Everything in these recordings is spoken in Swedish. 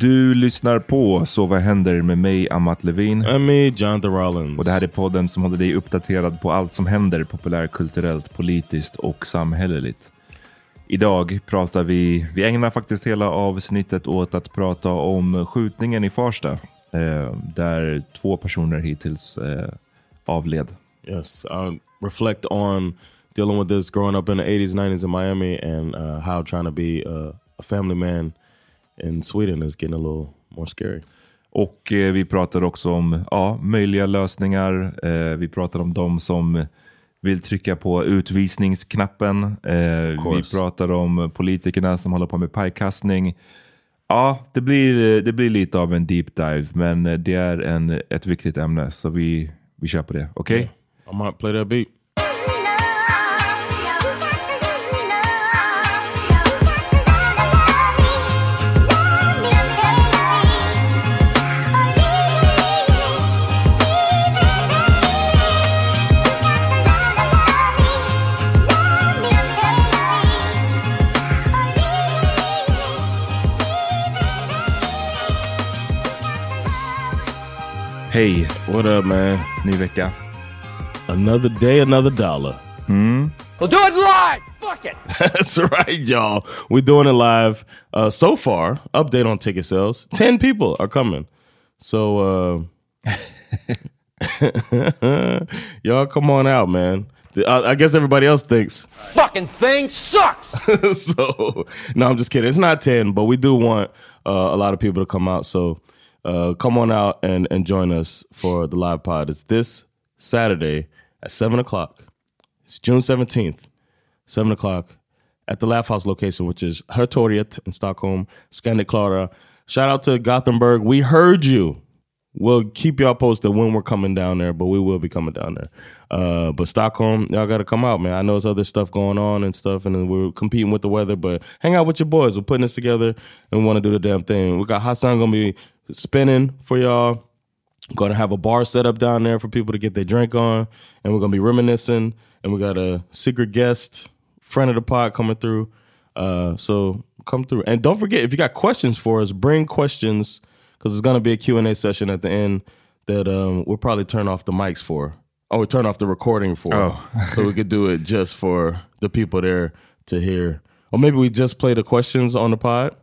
Du lyssnar på Så vad händer med mig, Amat Levin. And me, Jonathan Rollins. Och det här är podden som håller dig uppdaterad på allt som händer populärkulturellt, politiskt och samhälleligt. Idag pratar vi, vi ägnar faktiskt hela avsnittet åt att prata om skjutningen i Farsta. Eh, där två personer hittills eh, avled. Yes, uh, reflect on dealing with this growing up in the 80s, 90s in Miami and uh, how trying to be a, a family man in Sweden is getting a little more scary. Och eh, vi pratar också om ja, möjliga lösningar. Eh, vi pratar om de som vill trycka på utvisningsknappen. Eh, vi pratar om politikerna som håller på med pajkastning. Ja, det blir, det blir lite av en deep dive, men det är en, ett viktigt ämne, så vi, vi kör på det. Okej? Okay? I might play that beat. Hej! What up man? Ny vecka. Another day, another dollar. Mm. We'll do it live! Fuck it! That's right, y'all. We're doing it live. Uh, so far, update on ticket sales. 10 people are coming. So, uh, y'all come on out, man. I, I guess everybody else thinks. Fucking thing sucks! so, no, I'm just kidding. It's not 10, but we do want uh, a lot of people to come out. So, uh, come on out and, and join us for the live pod. It's this Saturday at 7 o'clock. It's June 17th, 7 o'clock at the Laugh House location, which is Hertoriet in Stockholm, Scandic Clara, shout out to Gothenburg. We heard you. We'll keep y'all posted when we're coming down there, but we will be coming down there. Uh, but Stockholm, y'all got to come out, man. I know there's other stuff going on and stuff, and we're competing with the weather, but hang out with your boys. We're putting this together and want to do the damn thing. We got Hassan going to be spinning for y'all. Going to have a bar set up down there for people to get their drink on, and we're going to be reminiscing. And we got a secret guest, friend of the pod coming through. Uh, so come through, and don't forget if you got questions for us, bring questions because it's going to be a Q and A session at the end that um, we'll probably turn off the mics for. Oh, we turn off the recording for, Oh. so we could do it just for the people there to hear. Or maybe we just play the questions on the pod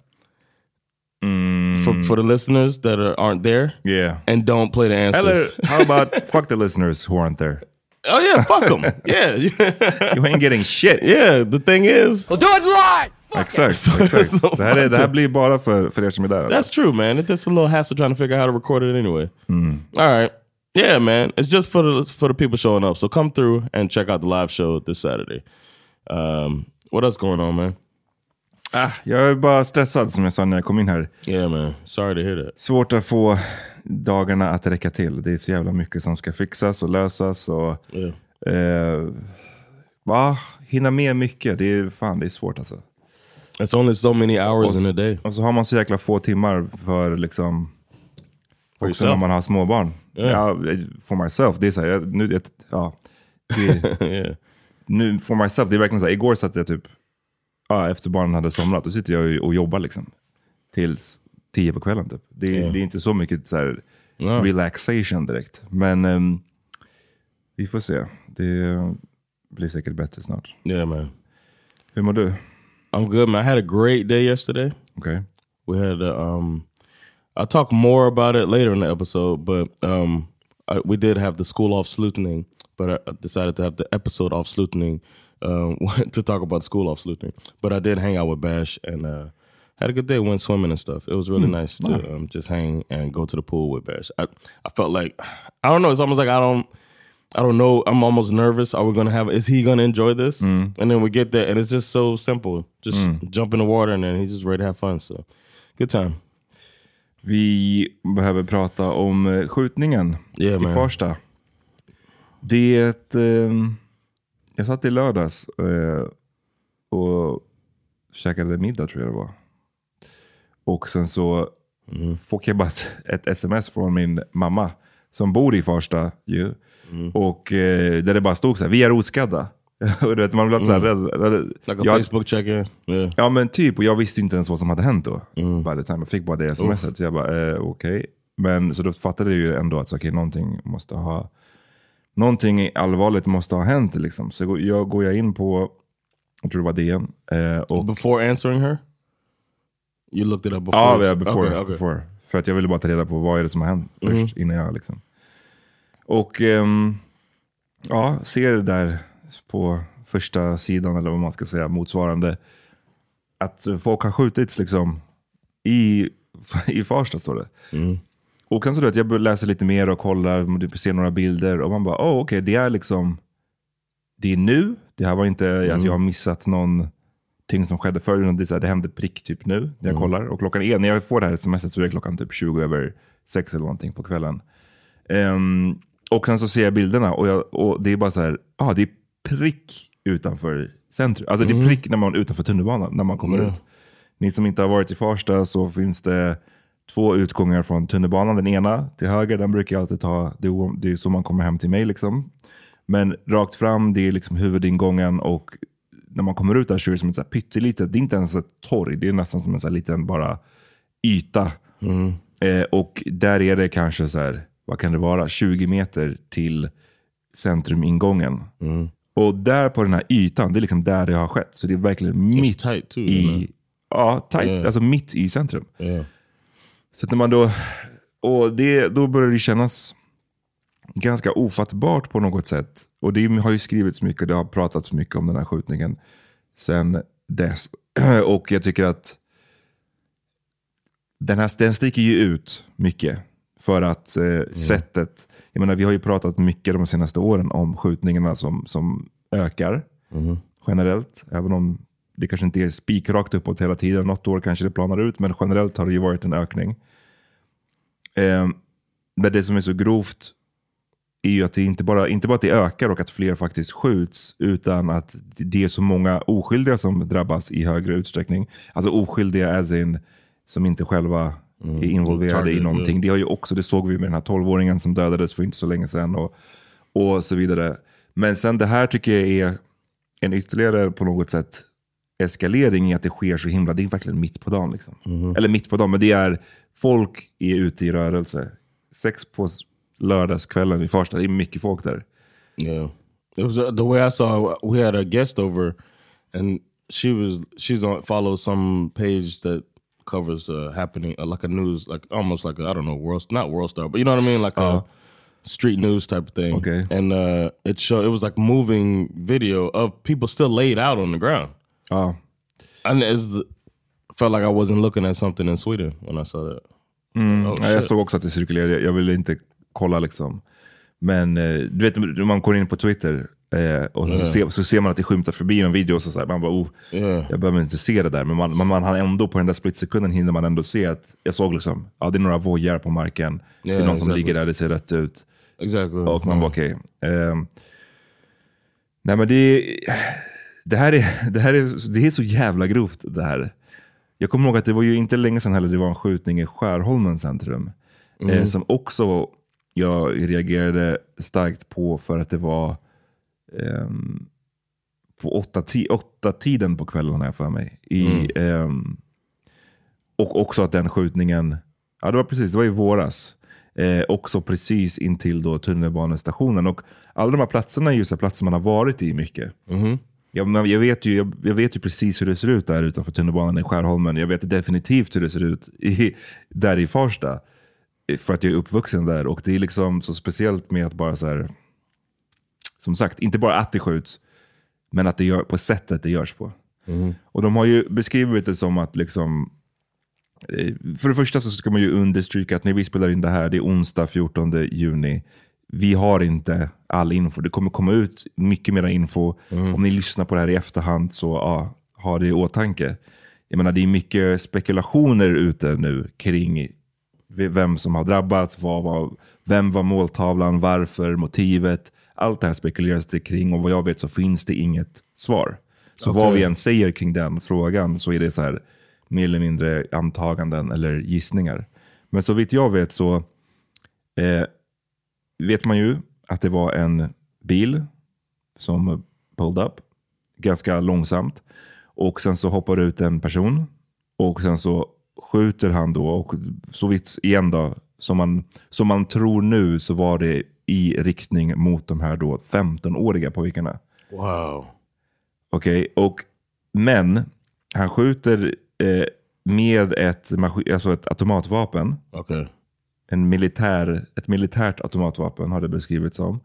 for for the listeners that are, aren't there, Yeah. and don't play the answers. Eller how about fuck the listeners who aren't there? oh yeah, fuck them. yeah, You ain't getting shit. yeah. The thing is, We'll do it live! Fuck it. Exakt. exakt. så Det, här är, det här blir bara för, för er som är där. Alltså. That's true, man. It's just a little hassle trying to figure out how to record it anyway. All right. Yeah, man. It's just for the for the people showing up. So come through and check out the live show this Saturday. Um, what else going on, man? Ah, jag är bara stressad som jag sa när jag kom in här. Yeah, man. Sorry to hear that. Svårt att få dagarna att räcka till. Det är så jävla mycket som ska fixas och lösas. Och, Yeah. eh, va? Hinna med mycket. Det är, fan, det är svårt alltså. It's only so many hours in a day. Och så har man så jäkla få timmar för liksom For också yourself. när man har småbarn. Yeah. Ja, for myself, det är så här, jag, nu, jag, ja, det, yeah. nu, for myself, det är verkligen så här, igår satt jag typ, ja, efter barnen hade somnat, då sitter jag och jobbar liksom. Tills tio på kvällen typ. Det, är- Yeah. det är inte så mycket så här, No. relaxation direkt. Men ehm, vi får se. Det blir säkert bättre snart. Yeah, man. Hur mår du? I'm good, man. I had a great day yesterday. Okej. We had a, um I'll talk more about it later in the episode, but um I, we did have the school off sleuthing, but I decided to have the episode off sleuthing um, to talk about school off sleuthing. But I did hang out with Bash and uh, had a good day. Went swimming and stuff. It was really nice to um, just hang and go to the pool with Bash. I I felt like I don't know. It's almost like I don't. I don't know. I'm almost nervous. Are we gonna have? Is he gonna enjoy this? And then we get there, and it's just so simple. Just jump in the water, and then he's just ready to have fun. So, good time. Vi behöver prata om eh, skjutningen Yeah, i man. Farsta. Det... Eh, jag satt i lördags eh, och käkade middag tror jag det var. Och sen så fick jag bara ett, sms från min mamma som bor i Farsta. Ju, Och eh, där det bara stod så här, vi är oskadda. och du vet, man blev så här rädd. Like Jag- Facebook check-in. Yeah. Ja men typ, och jag visste inte ens vad som hade hänt då. By the time. Jag fick bara det smset. Så jag bara, eh, okej. Men så då fattade jag ju ändå att så, okej, någonting måste ha... Någonting allvarligt måste ha hänt liksom. Så jag går jag in på, jag tror det var DN. Eh, och, Before answering her, you looked it up before. ja, ja, before, Okay, okay. before. För att jag ville bara ta reda på vad är det som har hänt först innan jag liksom. Och ehm, ja, ser där på första sidan eller vad man ska säga, motsvarande. Att folk har skjutits liksom i, i Farsta står det. Och sen så du vet, jag läsa lite mer och kollar, ser några bilder och man bara, oh, okej, det är liksom, det är nu. Det här var inte att jag har missat någonting som skedde förr, det, är så här, det hände prick typ nu när jag kollar. Och klockan är, när jag får det här smset så är klockan typ 20 över 6 eller någonting på kvällen. Ehm, och sen så ser jag bilderna och, jag, och det är bara så här, ah, det är prick utanför centrum. Alltså det är prick när man utanför tunnelbanan, när man kommer Mm. ut. Ni som inte har varit i Farsta så finns det två utgångar från tunnelbanan. Den ena till höger, den brukar jag alltid ta. Det är, det är så man kommer hem till mig. Liksom. Men rakt fram, det är liksom huvudingången och när man kommer ut där så är det som ett så här pyttelitet, det är inte ens ett torg, det är nästan som en så liten bara yta. Eh, och där är det kanske så här, vad kan det vara, 20 meter till centrumingången. Och där på den här ytan, det är liksom där det har skett. Så det är verkligen mitt too, i, eller? ja, tight, Yeah. alltså mitt i centrum. Yeah. Så att när man då, och det, då börjar det kännas ganska ofattbart på något sätt. Och det har ju skrivits mycket, det har pratats mycket om den här skjutningen sen dess. Och jag tycker att den, här, den sticker ju ut mycket. För att eh, sättet, jag menar vi har ju pratat mycket de senaste åren om skjutningarna som, som ökar generellt. Även om Det kanske inte är spikrakt uppåt hela tiden. Något år kanske det planar ut, men generellt har det ju varit en ökning. Eh, men det som är så grovt är ju att det inte bara, inte bara att det ökar och att fler faktiskt skjuts, utan att det är så många oskyldiga som drabbas i högre utsträckning. Alltså oskyldiga as in, som inte själva är involverade Target, i någonting. Det, har ju också, det såg vi med den här 12-åringen som dödades för inte så länge sedan och, och så vidare. Men sen det här tycker jag är en ytterligare på något sätt eskalering i att det sker så himla, det är verkligen mitt på dagen. Liksom. Eller mitt på dagen, men det är folk är ute i rörelse. Sex på lördagskvällen i Farsta, det är mycket folk där. Yeah, it was uh, the way I saw. We had a guest over, and she was she's on follows some page that covers uh, happening uh, like a news, like almost like I I don't know world, not world star, but you know what I mean, like a Uh. street news type of thing. Okay. and uh, it showed it was like moving video of people still laid out on the ground. And it's felt like I wasn't looking at something in Sweden when I saw that. Oh, Ja, jag såg också att det cirkulerade, jag ville inte kolla liksom. Men eh, du vet, man går in på Twitter eh, och så, ser, så ser man att det skymtar förbi en video och så, så här, man bara, oh, Yeah. jag behöver inte se det där. Men man, man, man ändå på den där splitsekunden hinner man ändå se att, jag såg liksom, ja det är några vojar på marken. det är Yeah, någon som exactly. ligger där, det ser rätt ut. Exactly. Och man bara okej. Ehm, nej men det, det, här är, det här är, det är så jävla grovt det här. Jag kommer ihåg att det var ju inte länge sedan heller det var en skjutning i Skärholmen centrum. Eh, som också jag reagerade starkt på för att det var ehm, på åtta, ti, åtta tiden på kvällen jag för mig. I, ehm, och också att den skjutningen, ja det var precis, det var i våras. Eh, också precis intill då tunnelbanestationen. Och alla de här platserna är ju så här platser man har varit i mycket. Ja, men jag, vet ju, jag, jag vet ju precis hur det ser ut där utanför tunnelbanan i Skärholmen. Jag vet definitivt hur det ser ut i, där i Farsta. För att jag är uppvuxen där. Och det är liksom så speciellt med att bara så här, som sagt, inte bara att det skjuts, men att det gör, på sättet det görs på. Och de har ju beskrivit det som att liksom, eh, för det första så ska man ju understryka att när vi spelar in det här, det är onsdag 14 juni. Vi har inte all info. Det kommer komma ut mycket mer info. Om ni lyssnar på det här i efterhand så ja, ha det i åtanke. Jag menar, det är mycket spekulationer ute nu kring vem som har drabbats, vad var, vem var måltavlan, varför, motivet. Allt det här spekuleras det kring och vad jag vet så finns det inget svar. Så vad vi än säger kring den frågan så är det så här mer eller mindre antaganden eller gissningar. Men så vitt jag vet så eh, vet man ju att det var en bil som pulled up ganska långsamt. Och sen så hoppar ut en person och sen så skjuter han då och så vitt igen då som man, som man tror nu så var det i riktning mot de här då 15-åriga pojkarna. Wow. Okej, och men han skjuter eh, med ett, alltså ett automatvapen. Okay. En militär, ett militärt automatvapen har det beskrivits som.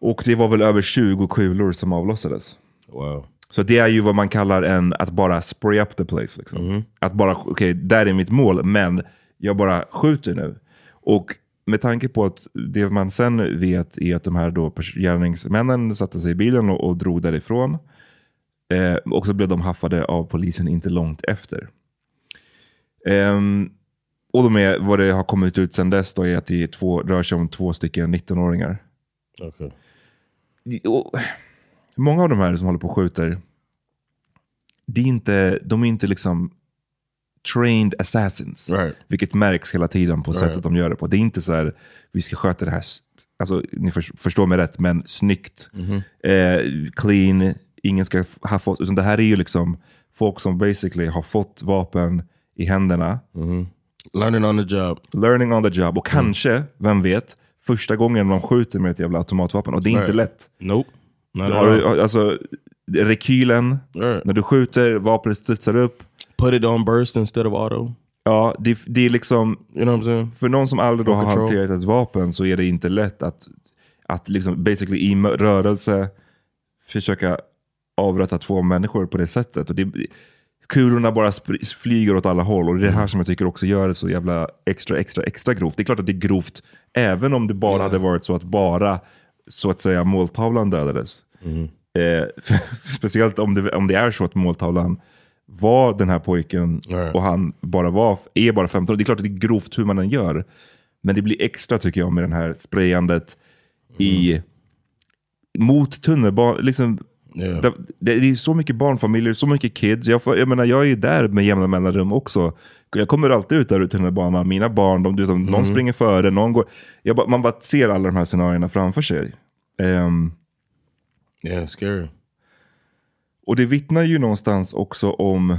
Och det var väl över 20 kulor som avlossades. Wow. Så det är ju vad man kallar en, att bara spray up the place. Liksom. Att bara, okej, där är mitt mål, men jag bara skjuter nu. Och med tanke på att det man sen vet är att de här då gärningsmännen satte sig i bilen och, och drog därifrån. Eh, och så blev de haffade av polisen inte långt efter. Ehm, och de är, vad det har kommit ut sen dess då är att det är två, rör sig om två stycken 19-åringar. Okay. Och många av de här som håller på och skjuter, det är inte, de är inte liksom trained assassins. Right. Vilket märks hela tiden på sättet Right. de gör det på. Det är inte så här, vi ska sköta det här, alltså, ni för, förstår mig rätt, men snyggt, eh, clean, ingen ska ha fått, utan det här är ju liksom folk som basically har fått vapen i händerna, Learning on the job. learning on the job och kanske, vem vet, första gången de skjuter med ett jävla automatvapen. Och det är inte lätt. Nope. At har, du- alltså, rekylen, när du skjuter, vapnet studsar upp. Put it on burst instead of auto. Ja, det, det är liksom, You know what I'm saying? för någon som aldrig då har control. hanterat ett vapen så är det inte lätt att, att liksom basically i rörelse försöka avrätta två människor på det sättet. Och det, kulorna bara flyger åt alla håll och det är det här som jag tycker också gör det så jävla extra, extra, extra grovt. Det är klart att det är grovt även om det bara hade varit så att bara så att säga måltavlan dödades. Eh, speciellt om det, om det är så att måltavlan var den här pojken Right. och han bara var, är bara 15 år. Det är klart att det är grovt hur man än gör. Men det blir extra tycker jag med det här sprayandet i, mot tunnelbanan. Liksom, Yeah. det, det är så mycket barnfamiljer, så mycket kids. Jag, får- jag menar, jag är ju där med jämna mellanrum också. Jag kommer alltid ut där ur tunnelbanan. Mina barn, de, du, som, någon springer före, någon går... Jag man bara ser alla de här scenarierna framför sig. Ehm, Yeah, scary. och det vittnar ju någonstans också om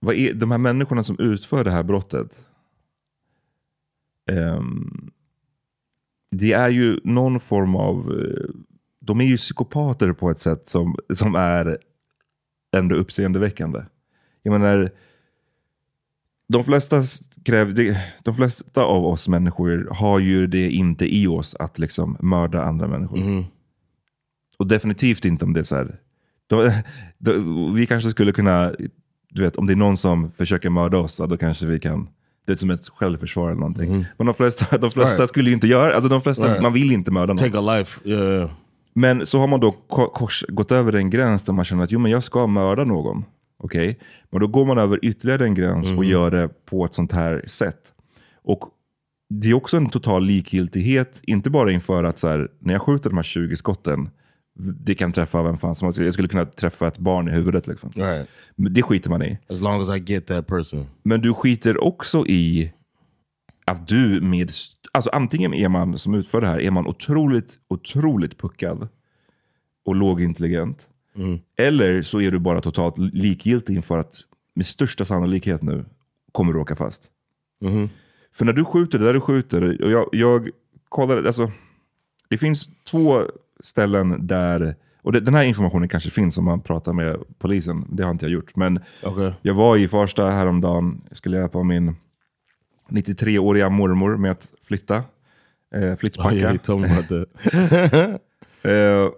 vad är, de här människorna som utför det här brottet. Ehm, det är ju någon form av... De är ju psykopater på ett sätt som, som är ändå uppseendeväckande. Jag menar, de flesta, kräv, de, de flesta av oss människor har ju det inte i oss att liksom mörda andra människor. Och definitivt inte om det är så här. Då, då, vi kanske skulle kunna, du vet, om det är någon som försöker mörda oss, då kanske vi kan, det är som ett självförsvar eller någonting. Men de flesta, de flesta Right. skulle ju inte göra, alltså de flesta, Right. man vill inte mörda någon. Take a life. Yeah. Men så har man då ko- kors, gått över en gräns där man känner att jo, men jag ska mörda någon. Okej? Men då går man över ytterligare en gräns och gör det på ett sånt här sätt. Och det är också en total likgiltighet, inte bara inför att så här, när jag skjuter de här 20 skotten, det kan träffa vem fan som helst. Jag skulle kunna träffa ett barn i huvudet. Liksom. Right. Men Det skiter man i. As long as I get that person. Men du skiter också i att du med... Alltså antingen är man som utför det här, är man otroligt, otroligt puckad och lågintelligent. Eller så är du bara totalt likgiltig inför att med största sannolikhet nu kommer du åka fast. För när du skjuter där du skjuter, och jag, jag kollar, alltså, det finns två ställen där, och det, den här informationen kanske finns om man pratar med polisen, det har inte jag gjort. Men Okay. jag var i Farsta häromdagen, skulle hjälpa min 93-åriga mormor med att flytta. Eh, flyttpacka. about that. Eh,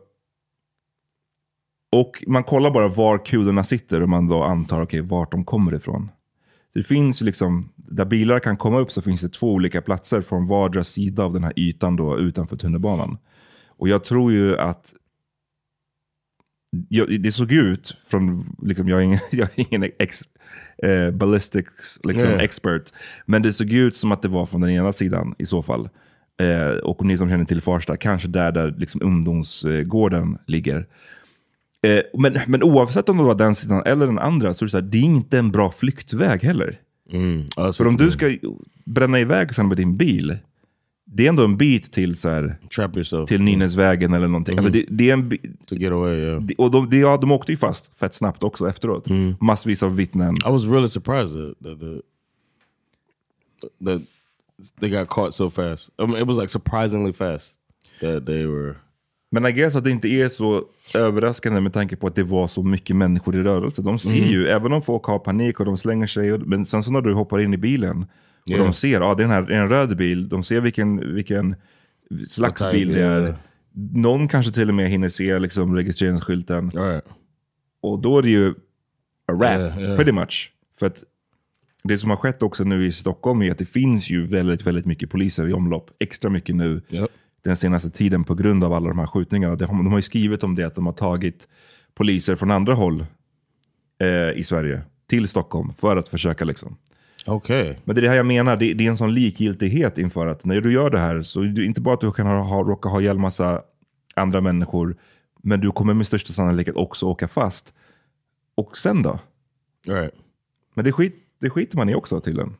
och man kollar bara var kulorna sitter och man då antar okay, vart de kommer ifrån. Det finns liksom, där bilar kan komma upp så finns det två olika platser från vardera sida av den här ytan då utanför tunnelbanan. Och jag tror ju att det såg ut från, liksom, jag är ingen, jag är ingen ex, eh, ballistics liksom, Nej. expert, men det såg ut som att det var från den ena sidan i så fall. Eh, och ni som känner till Farsta, kanske där, där liksom ungdomsgården ligger. Eh, men, men oavsett om det var den sidan eller den andra, så är det, så här, det är inte en bra flyktväg heller. Mm. That's För om du ska bränna iväg sen med din bil, det är ändå en bit till, så här. Trap yourself till Nynäsvägen eller någonting. Alltså det, det är en, to get away. Yeah. det- och de, de, ja, de åkte ju fast fett snabbt också efteråt. Massvis av vittnen. I was really surprised that that, the, that they got caught so fast. I mean, it was like surprisingly fast that they were. Men I guess att det inte är så överraskande med tanke på att det var så mycket människor i rörelse. De ser ju, även om folk har panik och de slänger sig, och, men sen så när du hoppar in i bilen och Yeah. de ser, ja det är här, det är en röd bil, de ser vilken, vilken slags Vad bil det är. yeah. Någon kanske till och med hinner se liksom, registreringsskylten. Right. Och då är det ju a wrap, Yeah, yeah. pretty much. För att det som har skett också nu i Stockholm är att det finns ju väldigt, väldigt mycket poliser i omlopp. Extra mycket nu den senaste tiden på grund av alla de här skjutningarna. De har, de har ju skrivit om det, att de har tagit poliser från andra håll eh, i Sverige till Stockholm för att försöka liksom. Okay. Men det är det här jag menar, det, det är en sån likgiltighet inför att när du gör det här så är det inte bara att du kan ha, ha, råka ha ihjäl massa andra människor, men du kommer med största sannolikhet också åka fast. Och sen då? Right. Men det, skit, det skiter man i också till en.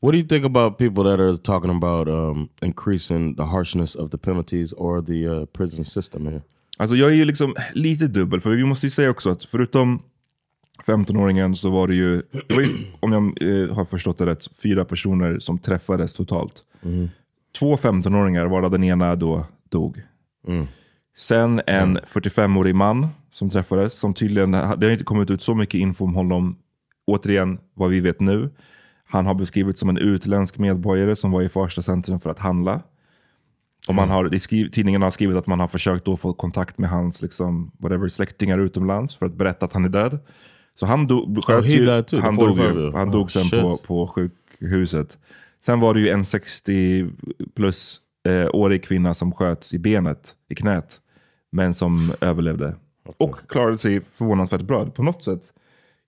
What do you think about people that are talking about um, increasing the harshness of the penalties or the uh, prison system here? Alltså jag är ju liksom lite dubbel, för vi måste ju säga också att förutom 15-åringen så var det ju, det var ju om jag eh, har förstått det rätt, fyra personer som träffades totalt. Två 15-åringar, varav den ena då dog. Sen en 45-årig man som träffades, som tydligen, det har inte kommit ut så mycket info om honom, återigen vad vi vet nu. Han har beskrivits som en utländsk medborgare som var i Farsta centrum för att handla. Och man har, det skriv, tidningen har skrivit att man har försökt då få kontakt med hans liksom, whatever, släktingar utomlands för att berätta att han är död. Så han dog, sköts ju, han dog, 45 ju, year. han dog sen shit. på, på sjukhuset. Sen var det ju en 60 plus eh, årig kvinna som sköts i benet, i knät, men som överlevde. Och klarade sig förvånansvärt bra på något sätt.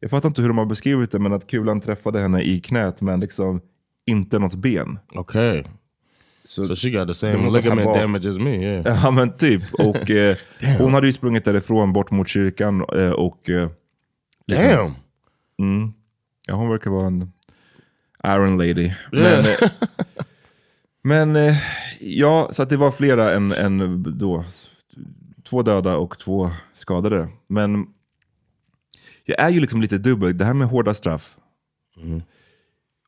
Jag fattar inte hur de har beskrivit det, men att kulan träffade henne i knät, men liksom inte något ben. Okay. So, she got the same ligament damage as me. Yeah. Ja men typ. Och eh, hon hade ju sprungit därifrån bort mot kyrkan eh, och... Eh, liksom- Damn. Mm. Ja hon verkar vara en Iron Lady. Men, Yeah. eh, men eh, ja, så att det var flera än, än då. Två döda och två skadade. Men jag är ju liksom lite dubbel. Det här med hårda straff.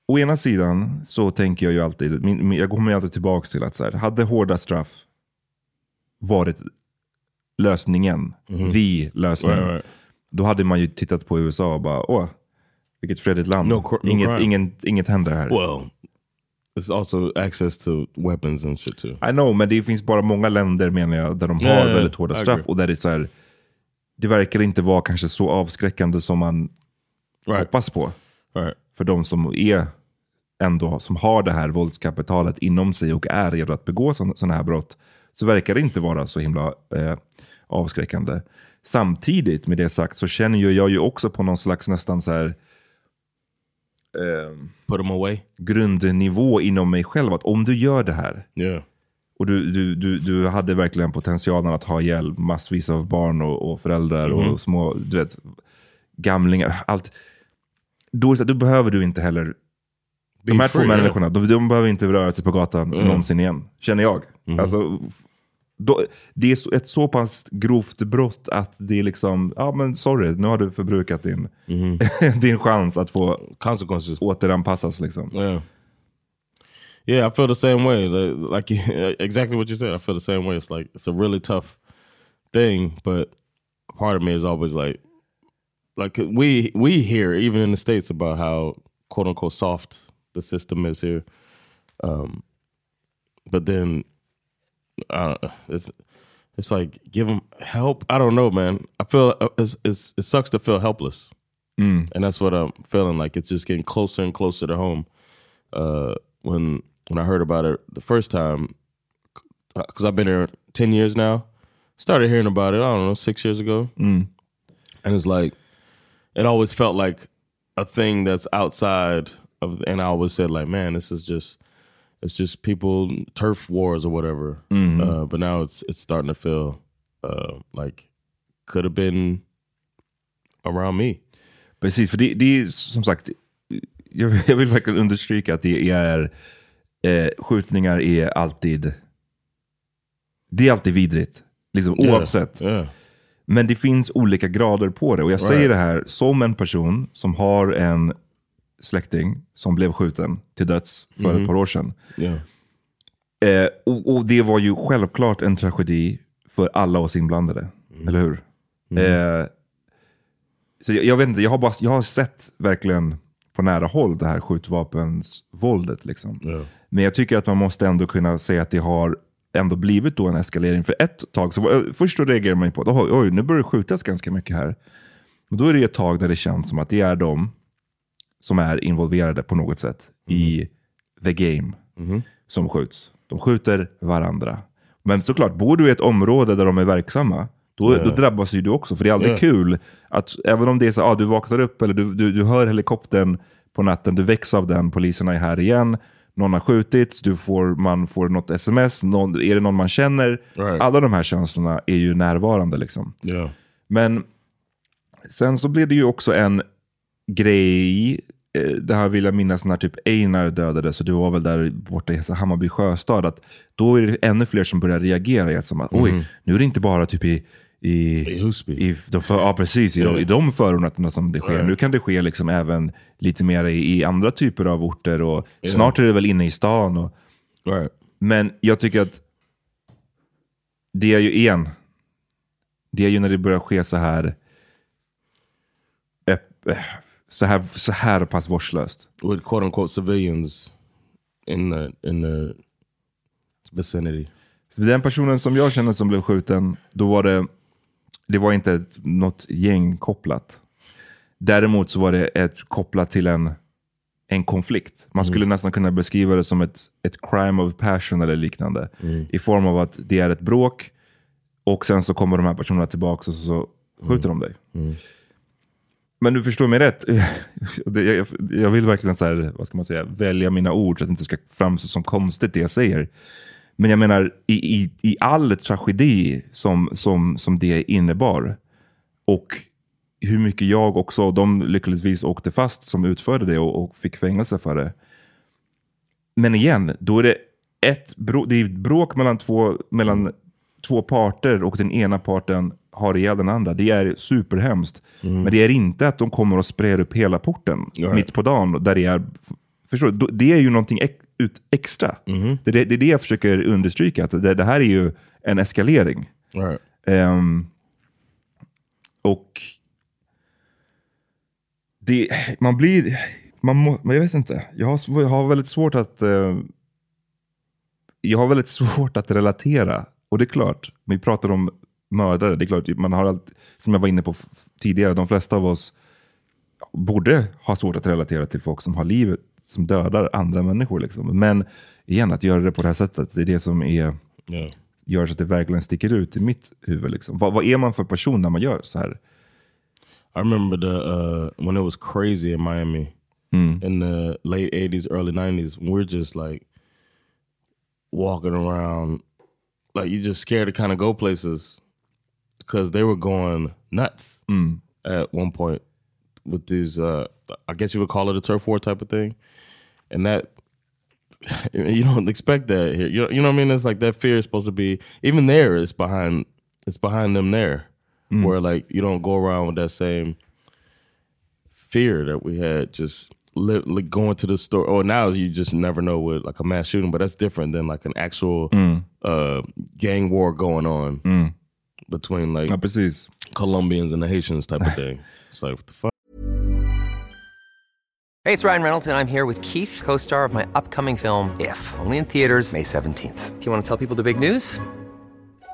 Å ena sidan så tänker jag ju alltid, min, min, jag kommer ju alltid tillbaka till att så här, hade hårda straff varit lösningen, the lösning, Right, right. Då hade man ju tittat på USA och bara, åh, vilket fredligt land. No cr- no inget, crime. inget, inget händer här. Well, it's also access to weapons and shit too. I know, men det finns bara många länder menar jag, där de har ja. väldigt hårda I straff. Och där det är så här, det verkar inte vara kanske så avskräckande som man Right. hoppas på. Right. För de som är ändå, som har det här våldskapitalet inom sig och är redo att begå sådana här brott, så verkar det inte vara så himla eh, avskräckande. Samtidigt med det sagt så känner ju jag ju också på någon slags nästan så här eh, grundnivå inom mig själv. Att om du gör det här Yeah. och du, du, du, du hade verkligen potentialen att ha ihjäl massvis av barn och, och föräldrar Mhm. och små du vet, gamlingar. Allt. Då, då behöver du inte heller... De här free, två yeah. människorna, de, de behöver inte röra sig på gatan Mm. någonsin igen. Känner jag. Mhm. Alltså, då, det är ett så pass grovt brott att det är liksom, ja men sorry, nu har du förbrukat din, din chans att få. Consequences. återanpassas. Liksom. Yeah. Yeah, I feel the same way. Like exactly what you said. I feel the same way. It's like it's a really tough thing, but part of me is always like, like we we hear even in the states about how quote unquote soft the system is here, um, but then uh, it's it's like give them help. I don't know, man. I feel uh, it's, it's, it sucks to feel helpless, and that's what I'm feeling like. It's just getting closer and closer to home. Uh, when when I heard about it the first time, because I've been here ten years now, started hearing about it. I don't know six years ago, and it's like it always felt like a thing that's outside of, and I always said like, man, this is just it's just people turf wars or whatever. Uh, but now it's it's starting to feel uh, like could have been around me. Precis, för det, det är som sagt, jag, jag vill verkligen understryka att det är, eh, skjutningar är alltid, det är alltid vidrigt. Liksom, oavsett. Yeah. Men det finns olika grader på det. Och jag säger det här som en person som har en släkting som blev skjuten till döds för ett par år sedan. Yeah. Eh, och, och det var ju självklart en tragedi för alla oss inblandade. Eller hur? Eh, så jag, jag vet inte, jag har, bara, jag har sett verkligen på nära håll det här skjutvapensvåldet. Liksom. Yeah. Men jag tycker att man måste ändå kunna säga att det har ändå blivit då en eskalering. För ett tag, så var, först då reagerar man ju på att oj, oj, nu börjar det skjutas ganska mycket här. Men då är det ett tag där det känns som att det är de som är involverade på något sätt i the game som skjuts. De skjuter varandra. Men såklart, bor du i ett område där de är verksamma, då, då drabbas ju du också. För det är aldrig Ja. kul att, även om det är så ah, du vaknar upp eller du, du, du hör helikoptern på natten, du väcks av den, poliserna är här igen, någon har skjutits, du får, man får något sms, någon, är det någon man känner? Right. Alla de här känslorna är ju närvarande. liksom. Yeah. Men sen så blev det ju också en grej, eh, det här vill jag minnas när typ Einar dödades, så det var väl där borta i Hammarby sjöstad, att då är det ännu fler som börjar reagera. Som att, Oj, nu är det inte bara typ i i, I Husby. i, de för, ja, precis, i, de, i de förorterna som det sker. Right. Nu kan det ske liksom även lite mer i, i andra typer av orter. Och Snart är det väl inne i stan. Och, Right. men jag tycker att det är ju en. Det är ju när det börjar ske så här öpp- eh, så här, så här pass vårdslöst. With quote unquote civilians in the in the vicinity. Den personen som jag känner som blev skjuten, då var det, det var inte ett, något gäng kopplat. Däremot så var det ett kopplat till en, en konflikt. Man skulle nästan kunna beskriva det som ett, ett crime of passion eller liknande. I form av att det är ett bråk Och sen så kommer de här personerna tillbaka och så skjuter de dig. Men du förstår mig rätt. Jag, vill verkligen så här, vad ska man säga, välja mina ord så att det inte ska framstå som konstigt det jag säger. Men jag menar, i, i, i all tragedi som, som, som det innebar och hur mycket jag också, de lyckligtvis åkte fast som utförde det och, och fick fängelse för det. Men igen, då är det ett det är ett bråk mellan två, mellan två parter och den ena parten har ihjäl den andra. Det är superhemskt. Men det är inte att de kommer och sprayar upp hela porten Right. mitt på dagen. Där det, är, förstår du? Det är ju någonting ex, ut, extra. Det, är det, det är det jag försöker understryka. Att det, det här är ju en eskalering. Right. Ehm, och det, man blir, man må, jag vet inte, jag har, jag har väldigt svårt att eh, jag har väldigt svårt att relatera. Och det är klart, vi pratar om mördare, det är klart, man har allt, som jag var inne på tidigare, de flesta av oss borde ha svårt att relatera till folk som har livet som dödar andra människor. Liksom. Men igen, att göra det på det här sättet, det är det som är Yeah. gör så att det verkligen sticker ut i mitt huvud. Liksom. Vad, vad är man för person när man gör så här? I remember the uh, when it was crazy in Miami in the late '80s, early '90s. When we're just like walking around, like you just scared to kind of go places because they were going nuts at one point with these. Uh, I guess you would call it a turf war type of thing, and that you don't expect that here. You know, you know what I mean? It's like that fear is supposed to be even there. It's behind. It's behind them there, where like you don't go around with that same fear that we had just li- like going to the store. Or now you just never know with like a mass shooting, but that's different than like an actual uh, gang war going on between like Ja, precis. Colombians and the Haitians type of thing. It's like what the fuck. Hey, it's Ryan Reynolds, and I'm here with Keith, co star of my upcoming film, If, only in theaters, May 17th. Do you want to tell people the big news?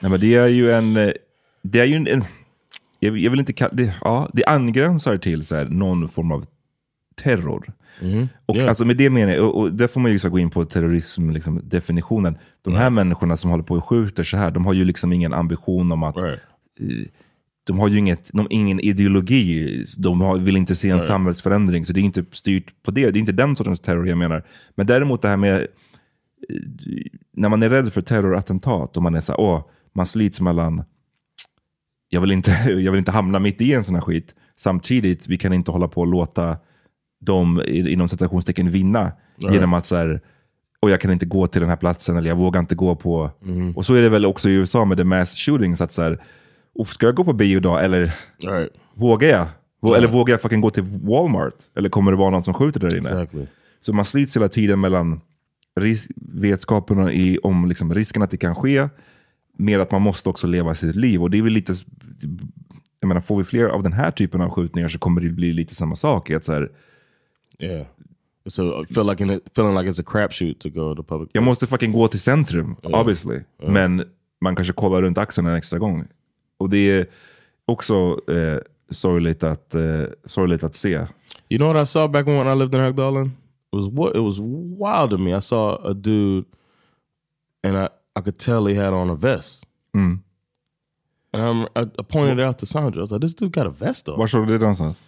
Nej, men det är ju en... eh, Det är ju en... en jag, vill inte kalla det... Ja, det angränsar till så här, någon form av terror. Och Yeah. alltså med det menar jag, och, och där får man ju så gå in på terrorism, liksom, definitionen. De här människorna som håller på och skjuter så här, de har ju liksom ingen ambition om att Right. De har ju inget, de, ingen ideologi, de har, vill inte se en samhällsförändring, så det är inte styrt på det. Det är inte den sortens terror jag menar. Men däremot det här med, eh, när man är rädd för terrorattentat och man är så här, åh, man slits mellan, jag vill, inte, jag vill inte hamna mitt i en sån här skit, samtidigt, vi kan inte hålla på och låta dem inom citationstecken vinna genom att så här, och jag kan inte gå till den här platsen eller jag vågar inte gå på... Och så är det väl också i USA med the mass shootings. Att så här, "Uff, ska jag gå på bio idag eller Right. vågar jag? Eller vågar jag fucking gå till Walmart? Eller kommer det vara någon som skjuter där inne? Exactly. Så man slits hela tiden mellan vetskapen i, om liksom risken att det kan ske, med att man måste också leva sitt liv. Och det är väl lite, jag menar, får vi fler av den här typen av skjutningar så kommer det bli lite samma sak. Att så här, Yeah. So I feel like it, feeling like it's a crapshoot to go to public. Jag måste fucking gå till centrum, Ja. obviously. Ja. Men man kanske kollar runt axeln en extra gång. Och det är också eh, sorgligt, att, eh, sorgligt att se. You know what I saw back when I lived in Högdalen? It was what it was wild to me. I saw a dude, and I I could tell he had on a vest. Mm. And I'm, I, I pointed it out to Sandra. I was like, "This dude got a vest on." Var såg du det någonstans?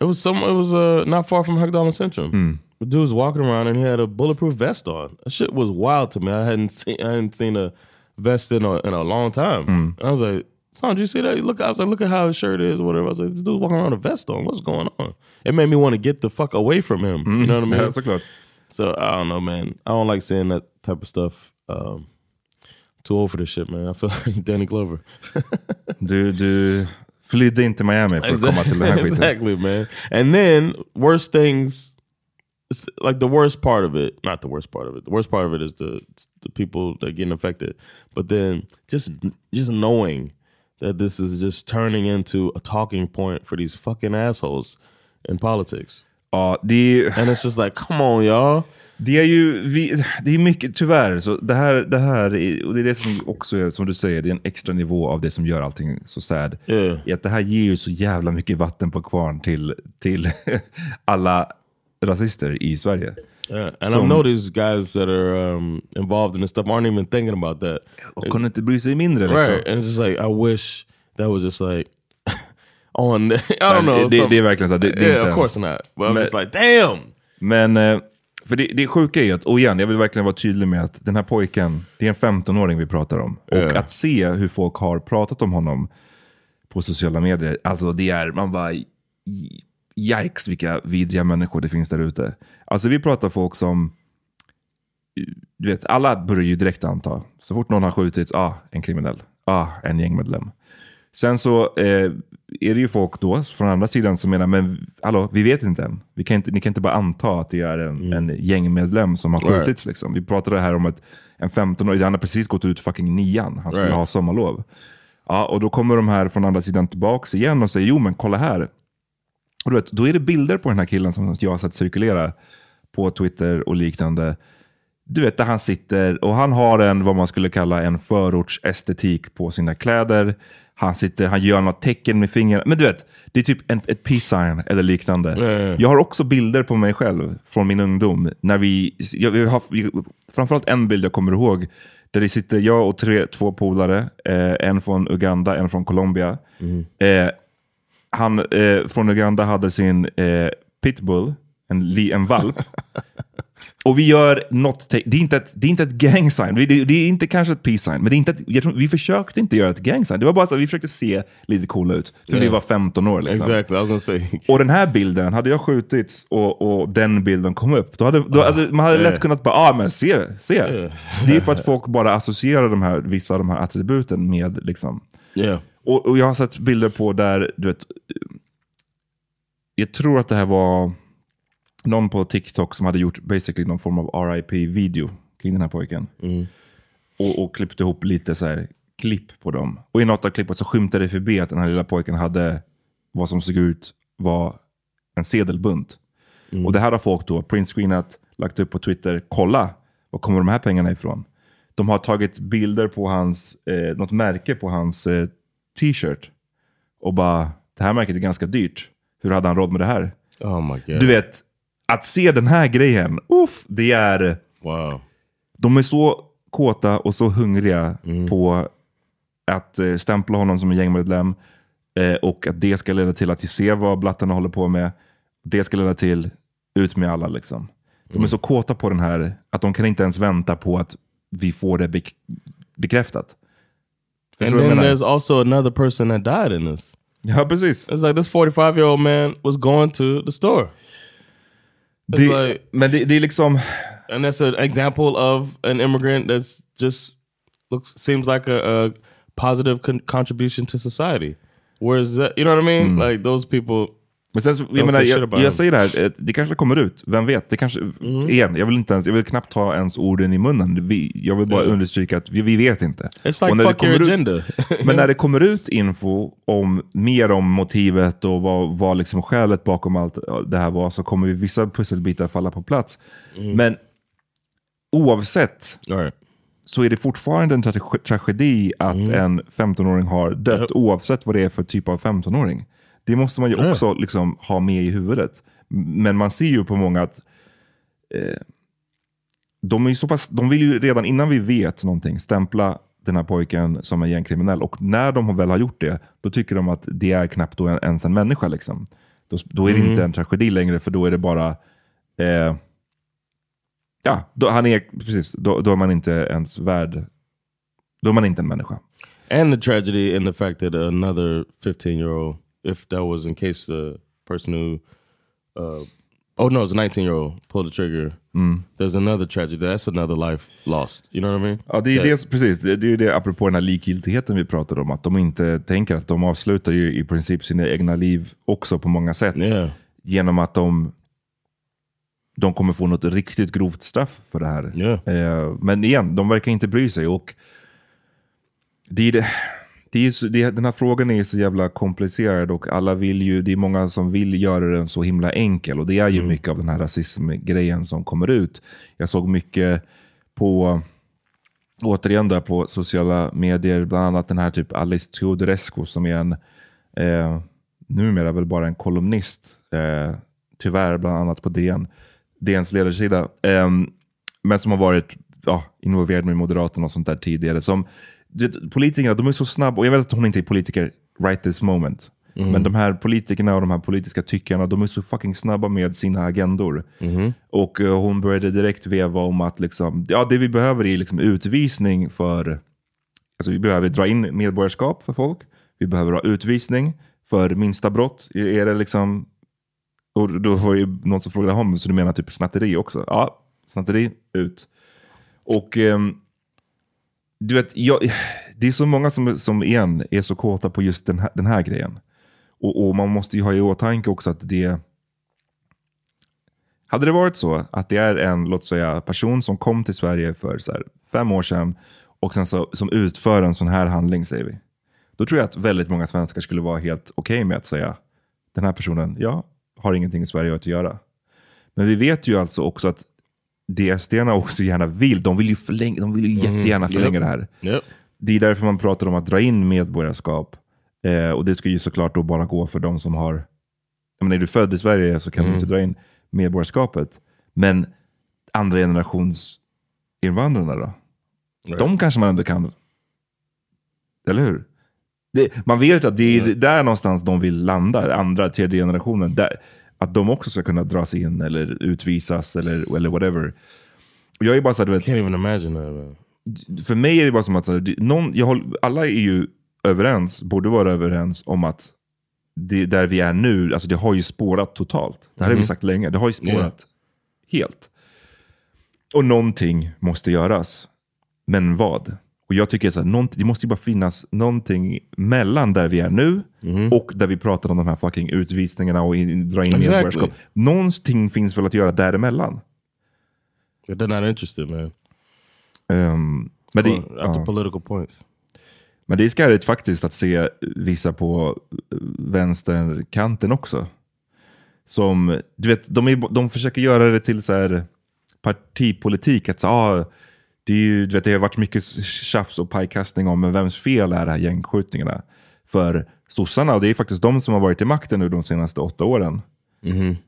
It was some. It was uh, not far from Högdalen Centrum. Mm. The dude was walking around and he had a bulletproof vest on. That shit was wild to me. I hadn't seen. I hadn't seen a vest in a in a long time. Mm. I was like, "Son, did you see that? Look!" I was like, "Look at how his shirt is, or whatever." I was like, "This dude's walking around with a vest on. What's going on?" It made me want to get the fuck away from him. You know what I mean? Ja, såklart. So I don't know, man. I don't like seeing that type of stuff. Um, too old for this shit, man. I feel like Danny Glover. Du, du flydde inte Miami för att komma till den här skiten. exactly, man. And then worst things, like the worst part of it. Not the worst part of it. The worst part of it is the the people that are getting affected. But then just just knowing that this is just turning into a talking point for these fucking assholes in politics. Ja, det And it's just like, come on, y'all. Det är ju, vi, det är mycket, tyvärr, så det här, det här är, och det är det som också är, som du säger, det är en extra nivå av det som gör allting så sad. Yeah. Att det här ger ju så jävla mycket vatten på kvarn till, till alla rasister i Sverige. Yeah. And Som- I know these guys that are um, involved in this stuff aren't even thinking about that. Och kunde inte bry sig mindre liksom. Right. And it's just like, I wish that was just like on, I don't know. Det, det är verkligen så. Det, det yeah, of course not. But I'm Men- just like, damn! Men, eh, för det, det sjuka är ju att, och igen, jag vill verkligen vara tydlig med att den här pojken, det är en 15-åring vi pratar om. Och Ja. att se hur folk har pratat om honom på sociala medier, alltså det är, man bara, yikes vilka vidriga människor det finns där ute. Alltså vi pratar folk som, du vet, alla börjar ju direkt anta, så fort någon har skjutits, ah, en kriminell, ah, en gängmedlem. Sen så eh, är det ju folk då från andra sidan som menar, men hallå, vi vet inte än. Vi kan inte, ni kan inte bara anta att det är en, en gängmedlem som har Right. skjutits. Liksom. Vi pratade här om att en 15-åring, han har precis gått ut fucking nian, han skulle Right. ha sommarlov. Ja, och då kommer de här från andra sidan tillbaks igen och säger, jo men kolla här. Och du vet, då är det bilder på den här killen som jag har sett cirkulera på Twitter och liknande. Du vet där han sitter och han har en, vad man skulle kalla en förortsestetik på sina kläder. Han sitter, han gör något tecken med fingrarna. Men du vet, det är typ en, ett peace sign eller liknande. Ja. Jag har också bilder på mig själv från min ungdom. När vi, jag, vi har, framförallt en bild jag kommer ihåg. Där det sitter jag och tre, två polare. Eh, en från Uganda, en från Colombia. Eh, han eh, från Uganda hade sin eh, pitbull, en, li, en valp. och vi gör något, det är inte ett, det är inte ett gang sign, det, det är inte kanske ett peace sign, men det är inte ett, tror, vi försökte inte göra ett gang sign. Det var bara så att vi försökte se lite coola ut, för vi Yeah. var 15 år. Liksom. Exactly. Och den här bilden, hade jag skjutits och, och den bilden kom upp, då hade, då hade man hade lätt yeah. kunnat bara, ah men se, se. Det är för att folk bara associerar de här, vissa av de här attributen med liksom, Yeah. Och, och jag har sett bilder på där, du vet, jag tror att det här var någon på TikTok som hade gjort basically någon form av RIP-video kring den här pojken. Och, och klippt ihop lite så här klipp på dem. Och i något av klippet så skymtade det förbi att den här lilla pojken hade vad som såg ut var en sedelbunt. Och det här har folk då printscreenat, lagt upp på Twitter. Kolla, var kommer de här pengarna ifrån? De har tagit bilder på hans, eh, något märke på hans eh, t-shirt. Och bara, det här märket är ganska dyrt. Hur hade han råd med det här? Oh. Du vet, att se den här grejen, uff, det är... Wow. De är så kåta och så hungriga på att eh, stämpla honom som en gängmedlem. Eh, och att det ska leda till att vi ser vad blattarna håller på med. Det ska leda till ut med alla. Liksom. De är så kåta på den här att de kan inte ens vänta på att vi får det bek bekräftat. And du vad jag then there's also another person that died in this. Ja, precis. It's like this 45 year old man was going to the store. It's Det, like, men det, det är liksom... and that's an example of an immigrant that's just looks seems like a, a positive con contribution to society. Whereas that, you know what I mean? Like those people. Men sen, så, jag, menar, jag, jag säger det här, eh, det kanske kommer ut. Vem vet? Det kanske, Mm. igen, jag vill, inte ens, jag vill knappt ta ens orden i munnen. Vi, jag vill bara Yeah. understryka att vi, vi vet inte. It's like fuck your kommer ut- agenda. men när det kommer ut info om mer om motivet och vad, vad liksom skälet bakom allt det här var, så kommer vissa pusselbitar falla på plats. Mm. Men oavsett right. så är det fortfarande en tra- tragedi att Mm. en 15-åring har dött, oavsett vad det är för typ av 15-åring. Det måste man ju Ja. också liksom ha med i huvudet. Men man ser ju på många att eh, de, är så pass, de vill ju redan innan vi vet någonting stämpla den här pojken som en gängkriminell. Och när de väl har gjort det, då tycker de att det är knappt ens en människa. Liksom. Då, då är det Mm. inte en tragedi längre, för då är det bara eh, Ja, då, han är, precis, då, då är man inte ens värd... Då är man inte en människa. And the tragedy in the fact that another 15 year old, if that was in case the person who, uh, oh no, it's a 19 year old pulled the trigger. There's another tragedy. That's another life lost. You know what I mean? Ja, det är, That- det, precis, det, det är ju det apropå den här likgiltigheten vi pratade om. Att de inte tänker att de avslutar ju i princip sina egna liv också på många sätt. Yeah. Genom att de, de kommer få något riktigt grovt straff för det här. Yeah. Eh, men igen, de verkar inte bry sig. Och det är det, det är så, det, den här frågan är så jävla komplicerad och alla vill ju, det är många som vill göra den så himla enkel. Och det är ju mycket av den här rasismgrejen som kommer ut. Jag såg mycket på, återigen där på sociala medier, bland annat den här typ Alice Teodorescu som är en, eh, numera väl bara en kolumnist, eh, tyvärr bland annat på DN, DNs ledarsida, eh, men som har varit ja, involverad med Moderaterna och sånt där tidigare. Som, det, politikerna, de är så snabba, och jag vet att hon inte är politiker right this moment, Mm. men de här politikerna och de här politiska tyckarna, de är så fucking snabba med sina agendor. Och eh, hon började direkt veva om att liksom, ja, det vi behöver är liksom utvisning för, alltså vi behöver dra in medborgarskap för folk. Vi behöver ha utvisning för minsta brott. Är det liksom, och då var det någon som frågade honom, så du menar typ snatteri också? Ja, snatteri, ut. Och ehm, du vet, jag, det är så många som, som igen är så kåta på just den här, den här grejen. Och, och man måste ju ha i åtanke också att det... Hade det varit så att det är en, låt säga, person som kom till Sverige för så här, fem år sedan och sen så, som utför en sån här handling, säger vi. Då tror jag att väldigt många svenskar skulle vara helt okej med att säga den här personen, ja, har ingenting i Sverige att göra. Men vi vet ju alltså också att det sd också gärna vill, de vill ju, förlänga, de vill ju jättegärna förlänga Yep. det här. Yep. Det är därför man pratar om att dra in medborgarskap. Eh, och det ska ju såklart då bara gå för de som har... Jag menar, är du född i Sverige så kan Mm. du inte dra in medborgarskapet. Men andra generations invandrarna då? Right. De kanske man ändå kan... Eller hur? Det, man vet att det är Mm. där någonstans de vill landa, andra, tredje generationen. Där, att de också ska kunna dras in eller utvisas eller, eller whatever. Jag är bara så du vet, Can't even imagine that. För mig är det bara som att så här, någon, jag håller, alla är ju överens, borde vara överens om att det, där vi är nu, alltså det har ju spårat totalt. Det här har vi sagt länge, det har ju spårat helt. Och någonting måste göras. Men vad? Och jag tycker så här, det måste ju bara finnas någonting mellan där vi är nu och där vi pratar om de här fucking utvisningarna och in, dra in Exactly. medborgarskap. Någonting finns väl att göra däremellan. But they're not interested, man. Um, men det, at the ja. political points. Men det är skärigt faktiskt att se vissa på eh, vänsterkanten också. Som, du vet, de, är, de försöker göra det till så här partipolitik. Att så, ah, det, är ju, du vet, det har varit mycket tjafs och pajkastning om men vems fel är det här gängskjutningarna. För sossarna, och det är faktiskt de som har varit i makten nu de senaste åtta åren.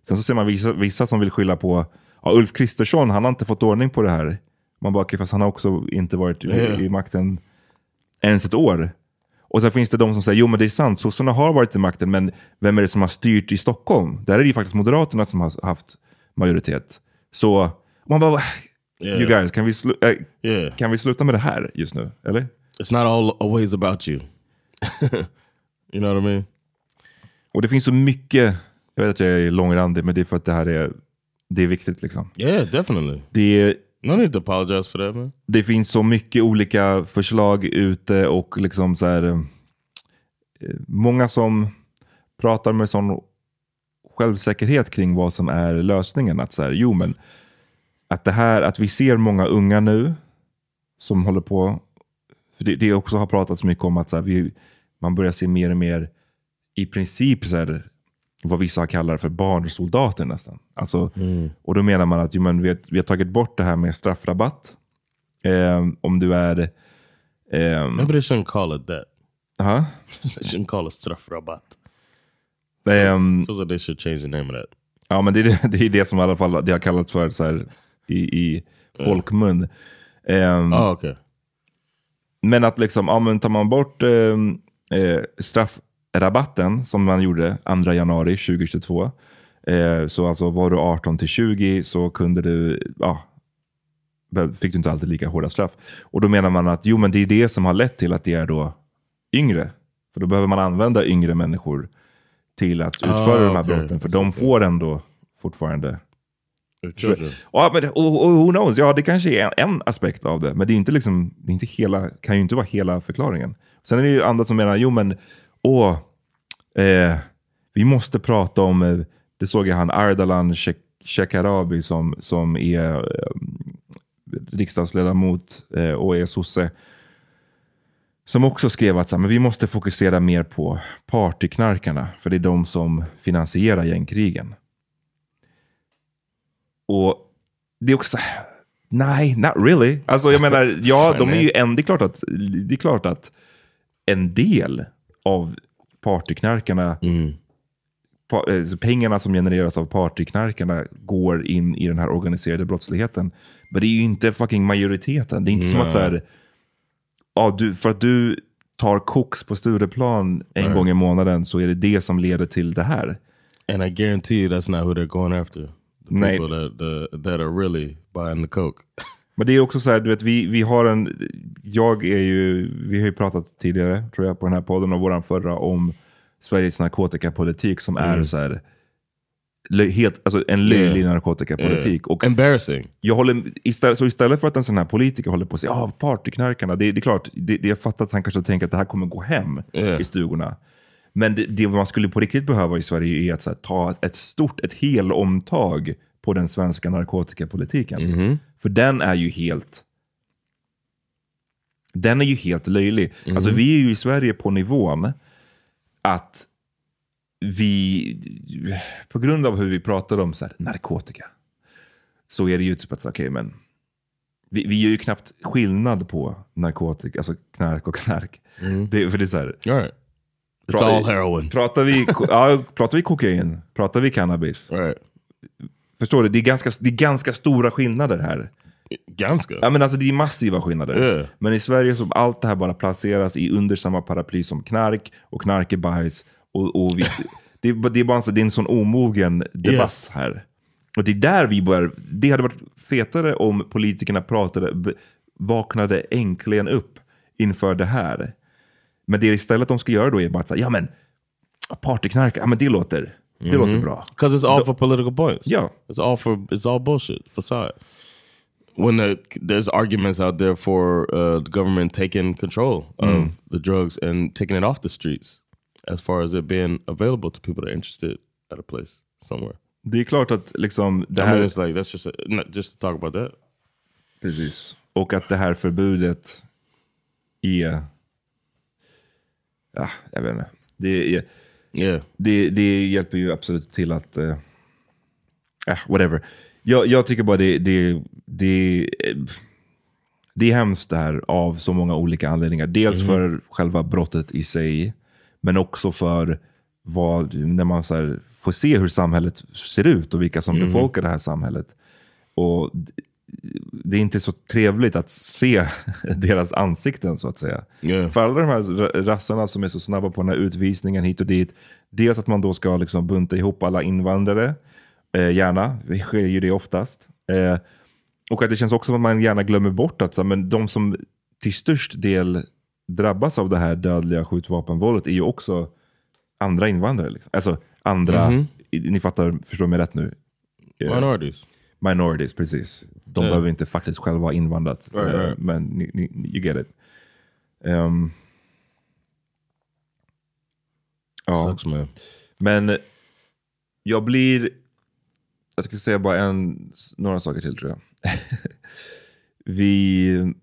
Sen så ser man vissa, vissa som vill skylla på ja, Ulf Kristersson, han har inte fått ordning på det här. Man bara, okej, fast han har också inte varit i, i makten ens ett år. Och så finns det de som säger, jo men det är sant, sossarna har varit i makten, men vem är det som har styrt i Stockholm? Där är det ju faktiskt Moderaterna som har haft majoritet. Så man bara, Yeah. you guys, kan vi, äh, Yeah. kan vi sluta med det här just nu? Eller? It's not all always about you. you know what I mean? Och det finns så mycket, jag vet att jag är långrandig, men det är för att det här är, det är viktigt liksom. Yeah, definitely. Det är, No need to apologize for that, man. det finns så mycket olika förslag ute och liksom så här, eh, många som pratar med sån självsäkerhet kring vad som är lösningen. Att så här, jo men, att det här, att vi ser många unga nu som håller på, för det, det också har pratats mycket om att så här, vi, man börjar se mer och mer, i princip så här, vad vissa kallar för barnsoldater nästan. Alltså, Och då menar man att jo, men vi, har, vi har tagit bort det här med straffrabatt. Eh, om du är... Eh, they shouldn't call it that. huh? they shouldn't call it straffrabatt. Ehm, Feels like they should change the name of that. Ja, men det är det, det, är det som i alla fall det har kallats för så här, i, i folkmun. Ehm, Oh, okay. Men att liksom, ja, men tar man bort ehm, eh, straffrabatten som man gjorde 2 januari 2022. Eh, så alltså var du 18 till 20 så kunde du, ja, fick du inte alltid lika hårda straff. Och då menar man att jo, men det är det som har lett till att det är då yngre. För då behöver man använda yngre människor till att utföra Ah, de här brotten. För de får ändå fortfarande. Ja, men, och, och who knows, ja det kanske är en, en aspekt av det. Men det är inte liksom, det är inte hela, kan ju inte vara hela förklaringen. Sen är det ju andra som menar, jo men, åh, eh, vi måste prata om, eh, det såg jag han Ardalan Shek- Shekarabi som, som är eh, riksdagsledamot eh, och är sosse. Som också skrev att så här, men vi måste fokusera mer på partyknarkarna. För det är de som finansierar gängkrigen. Och det är också så här, nej, not really. Alltså jag menar, ja, de är ju en, det är klart att, det är klart att en del av partyknarkarna, pa, eh, pengarna som genereras av partyknarkarna går in i den här organiserade brottsligheten. Men det är ju inte fucking majoriteten. Det är inte som att så här, ja, du, för att du tar koks på Stureplan en Nej. gång i månaden så är det det som leder till det här. And I guarantee you that's not who they're going after. The Nej. people that, the, that are really buying the coke. Men det är också så här, du vet, vi, vi har en, jag är ju, vi har ju pratat tidigare, tror jag, på den här podden och våran förra om Sveriges narkotikapolitik som är Mm. så här, helt, alltså en löjlig Yeah. narkotikapolitik. Och Embarrassing. jag håller, istället, så istället för att en sån här politiker håller på att säga ah, partyknarkarna, det, det är klart, det, det, jag fattar att han kanske tänker att det här kommer gå hem Yeah. i stugorna. Men det, det man skulle på riktigt behöva i Sverige är att här, ta ett stort, ett helomtag på den svenska narkotikapolitiken. För den är ju helt den är ju helt löjlig. Alltså vi är ju i Sverige på nivån att vi, på grund av hur vi pratar om så här, narkotika, så är det ju typ att, okej men, vi, vi gör ju knappt skillnad på narkotika, alltså knark och knark. Det, för det är så här, right. It's all heroin. Pratar vi, ja, pratar vi kokain? Pratar vi cannabis? Right. Förstår du? Det är, ganska, det är ganska stora skillnader här. Ganska. Ja, men alltså, det är massiva skillnader. Yeah. Men i Sverige så allt det här bara placeras i under samma paraply som knark och knark är bajs. Och, och vi, det, är, bara- det, är bara en, så- det är en sån omogen debatt Yes. här. Och det är där vi börjar... Det hade varit fetare om politikerna pratade, vaknade äntligen upp inför det här. Men det istället de ska göra då är bara att säga, ja men partyknark, ja men det låter, det låter bra. Because it's all for political points. Yeah. It's all for it's all bullshit facade. When the, there's arguments out there for uh, the government taking control of the drugs and taking it off the streets, as far as it being available to people that are interested at a place somewhere. Det är klart att liksom det I här... mean, it's like that's just a, not just to talk about that. Precis. Och att det här förbudet är... Ja, jag vet inte. Det, Yeah. det, det hjälper ju absolut till att... Uh, whatever. Jag, jag tycker bara det, det, det, det är hemskt det här av så många olika anledningar. Dels för själva brottet i sig, men också för vad, när man så får se hur samhället ser ut och vilka som befolkar det här samhället. Och det är inte så trevligt att se deras ansikten så att säga. Yeah. För alla de här ra- rassarna som är så snabba på den här utvisningen hit och dit. Dels att man då ska liksom bunta ihop alla invandrare, eh, gärna, det sker ju det oftast. Eh, och att det känns också som att man gärna glömmer bort att så, men de som till störst del drabbas av det här dödliga skjutvapenvåldet är ju också andra invandrare. Liksom. Alltså andra, i- ni fattar, förstår mig rätt nu? Eh, Minorities. Minorities, precis. De Ja. behöver inte faktiskt själva ha invandrat. Right, eh, right. Men ni, ni, you get it. Ehm, ja. Sucks. Men jag blir... Jag ska säga bara en, några saker till tror jag. Vi...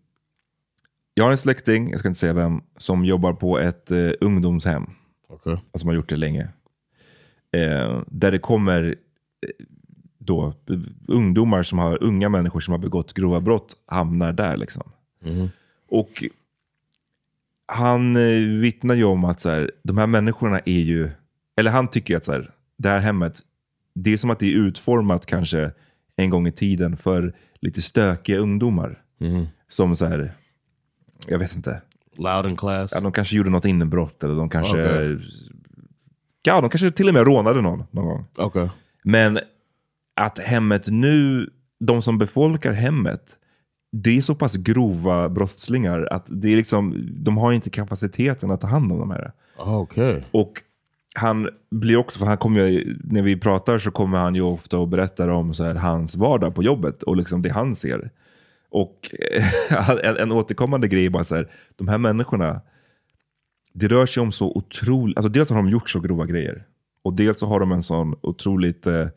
Jag har en släkting, jag ska inte säga vem, som jobbar på ett eh, ungdomshem. Okay. Och som har gjort det länge. Eh, där det kommer eh, då ungdomar som har, unga människor som har begått grova brott hamnar där. liksom. Och han eh, vittnar ju om att så här, de här människorna är ju, eller han tycker ju att så här, det här hemmet, det är som att det är utformat kanske en gång i tiden för lite stökiga ungdomar. Som så här, jag vet inte. Loud in class? Ja, de kanske gjorde något inbrott eller de kanske, Okej. ja, de kanske till och med rånade någon någon gång. Okay. Men att hemmet nu, de som befolkar hemmet, det är så pass grova brottslingar att det är liksom, de har inte kapaciteten att ta hand om de här. Okay. Och han blir också, för han kommer ju, när vi pratar så kommer han ju ofta och berättar om så här, hans vardag på jobbet och liksom det han ser. Och en, en återkommande grej är bara så här, de här människorna, det rör sig om så otroligt, alltså dels har de gjort så grova grejer. Och dels så har de en sån otroligt eh,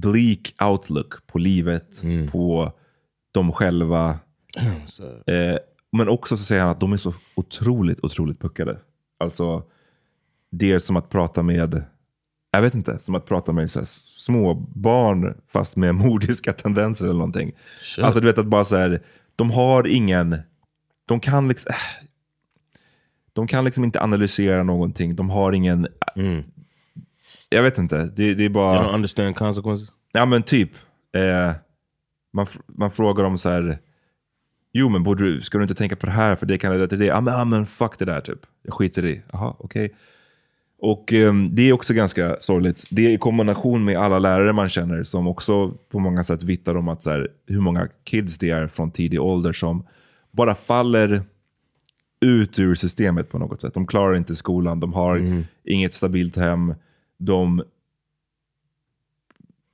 bleak outlook på livet, på dem själva. Eh, men också så säger han att de är så otroligt, otroligt puckade. Alltså, det är som att prata med, jag vet inte, som att prata med så här, små barn fast med mordiska tendenser eller någonting. Shit. Alltså du vet att bara så här, de har ingen, de kan liksom, äh, de kan liksom inte analysera någonting. De har ingen, jag vet inte, det, det är bara... You don't understand consequences? Ja men typ. Eh, man, man frågar dem så här. Jo men borde du, ska du inte tänka på det här för det kan leda till det. Ja men, ja, men fuck det där typ. Jag skiter i. Jaha okej. Och ehm, det är också ganska sorgligt. Det är i kombination med alla lärare man känner som också på många sätt vittnar om att så här, hur många kids det är från tidig ålder som bara faller ut ur systemet på något sätt. De klarar inte skolan, de har inget stabilt hem. De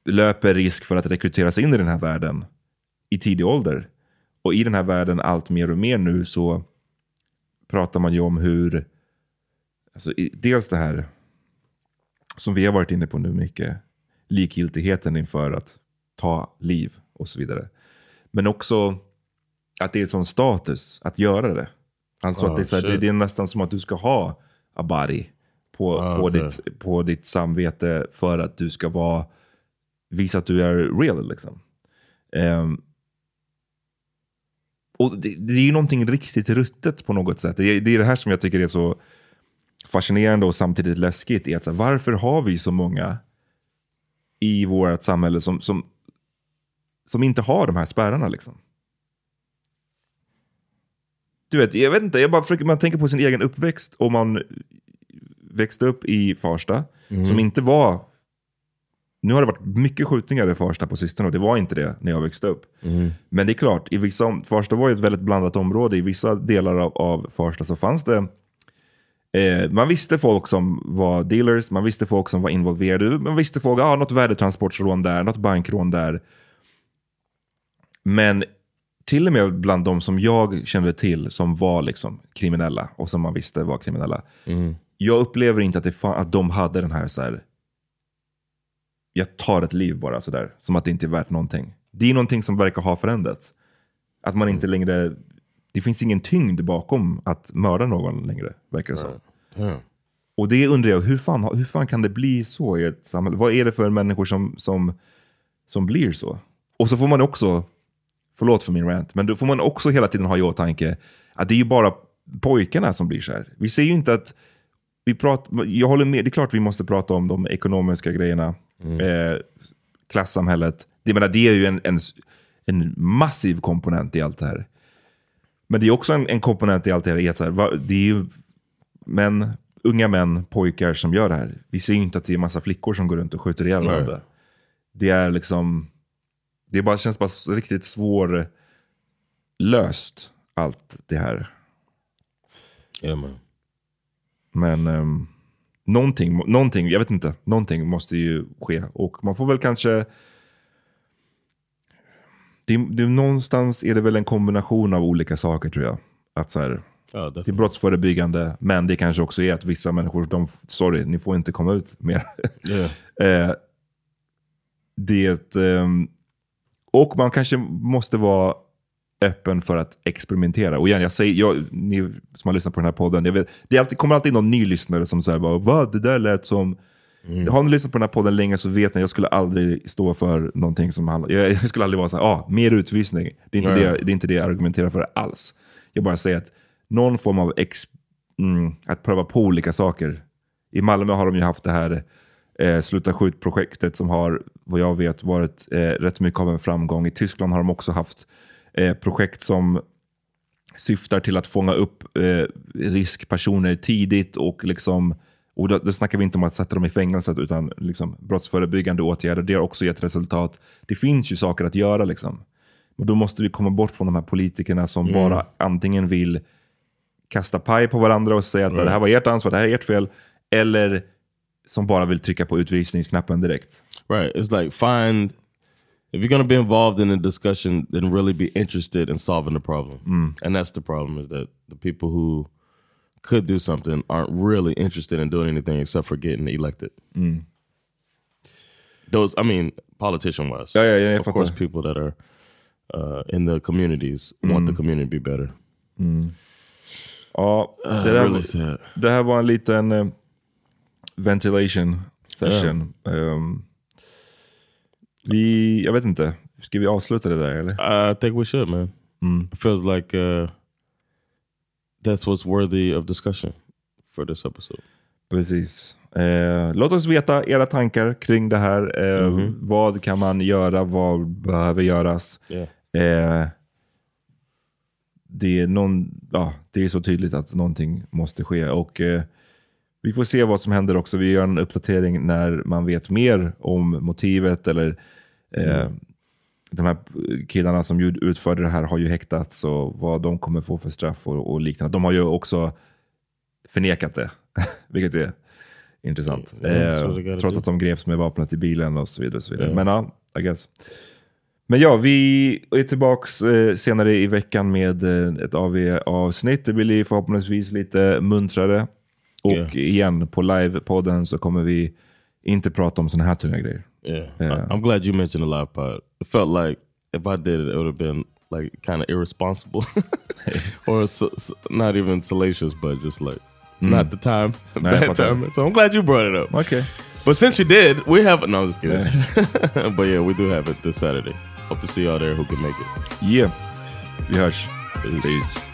löper risk för att rekryteras in i den här världen i tidig ålder. Och i den här världen allt mer och mer nu så pratar man ju om hur, alltså, dels det här som vi har varit inne på nu mycket, likgiltigheten inför att ta liv och så vidare. Men också att det är sån status att göra det. Alltså Oh, att det är, så här, det, det är nästan som att du ska ha a body på, Ah, på, okej. ditt, på ditt samvete för att du ska vara, visa att du är real. Liksom. Ehm, och det, det är ju någonting riktigt ruttet på något sätt. Det är, det är det här som jag tycker är så fascinerande och samtidigt läskigt. Är att här, varför har vi så många i vårt samhälle som, som, som inte har de här spärrarna? Liksom? Du vet, jag vet inte, jag bara försöker, man tänker på sin egen uppväxt och man växte upp i Farsta, som inte var... Nu har det varit mycket skjutningar i Farsta på sistone och det var inte det när jag växte upp. Men det är klart, i vissa, Farsta var ju ett väldigt blandat område. I vissa delar av, av Farsta så fanns det Eh, man visste folk som var dealers, man visste folk som var involverade. Man visste folk, ah, något värdetransportrån där, något bankrån där. Men till och med bland de som jag kände till som var liksom kriminella och som man visste var kriminella. Jag upplever inte att, det fa- att de hade den här, så här jag tar ett liv bara sådär, som att det inte är värt någonting. Det är någonting som verkar ha förändrats. Att man inte längre, det finns ingen tyngd bakom att mörda någon längre, verkar det som. Damn. Och det undrar jag, hur fan, hur fan kan det bli så i ett samhälle? Vad är det för människor som, som, som blir så? Och så får man också, förlåt för min rant, men då får man också hela tiden ha i åtanke att det är ju bara pojkarna som blir så här. Vi ser ju inte att, vi pratar, jag håller med, det är klart vi måste prata om de ekonomiska grejerna, eh, klassamhället. Det, menar, det är ju en, en, en massiv komponent i allt det här. Men det är också en, en komponent i allt det här, det är ju män, unga män, pojkar som gör det här. Vi ser ju inte att det är massa flickor som går runt och skjuter ihjäl varandra. Det är liksom, det bara, känns bara riktigt svår löst allt det här. Yeah man. Men um, någonting, någonting, jag vet inte, någonting måste ju ske. Och man får väl kanske... Det, det, någonstans är det väl en kombination av olika saker tror jag. Att så här, Ja, det är brottsförebyggande, men det kanske också är att vissa människor, de, sorry, ni får inte komma ut mer. Yeah. eh, det, ehm, och man kanske måste vara öppen för att experimentera. Och igen, jag säger, jag, ni som har lyssnat på den här podden, jag vet, det alltid, kommer alltid någon ny lyssnare som säger bara, vad, det där lät som... Har ni lyssnat på den här podden länge så vet ni, jag skulle aldrig stå för någonting som handlar... Jag, jag skulle aldrig vara så här, ah, mer utvisning. Det är, inte Nej. det, det är inte det jag argumenterar för alls. Jag bara säger att någon form av ex, mm, att pröva på olika saker. I Malmö har de ju haft det här eh, Sluta skjut-projektet som har, vad jag vet, varit eh, rätt mycket av en framgång. I Tyskland har de också haft projekt som syftar till att fånga upp eh, riskpersoner tidigt och liksom och då, då snackar vi inte om att sätta dem i fängelset utan liksom brottsförebyggande åtgärder. Det har också gett resultat. Det finns ju saker att göra. Liksom. Och då måste vi komma bort från de här politikerna som Mm. bara antingen vill kasta paj på varandra och säga att Right. det här var ert ansvar, det här är ert fel. Eller som bara vill trycka på utvisningsknappen direkt. Right. It's like find if you're gonna be involved in a discussion, then really be interested in solving the problem. And that's the problem is that the people who could do something aren't really interested in doing anything except for getting elected. Those, I mean, politician wise. Ja, ja, ja, jag of course, people that are uh, in the communities want the community to be better. Ja, det, Uh, där, really det här var en liten eh, ventilation session. Ehm, vi, jag vet inte, ska vi avsluta det där eller? I think we should, man. It feels like uh, that's what's worthy of discussion for this episode. Precis. Eh, låt oss veta era tankar kring det här. Eh, Vad kan man göra? Vad behöver göras? Yeah. Eh, det, är någon, ja, det är så tydligt att någonting måste ske. Och eh, Vi får se vad som händer också. Vi gör en uppdatering när man vet mer om motivet. eller eh, De här killarna som utförde det här har ju häktats och vad de kommer få för straff och, och liknande. De har ju också förnekat det, vilket är intressant. Eh, trots att de greps med vapnet i bilen och så vidare. Och så vidare. Ja. Men ja, I guess. Men ja, vi är tillbaks eh, senare i veckan med eh, ett AV-avsnitt. Det blir förhoppningsvis lite muntrare. Och igen, på live-podden så kommer vi inte prata om sådana här tunga grejer. Yeah. Yeah. I, am glad you mentioned the live pod. It felt like if I did it, it would have been like kind of irresponsible or so, so- not even salacious, but just like not the time, bad time. So I'm glad you brought it up. Okay. But since you did, we have no, I'm just kidding. but yeah, we do have it this Saturday. Hope to see y'all there who can make it. Yeah, vi hörs. Peace. Peace.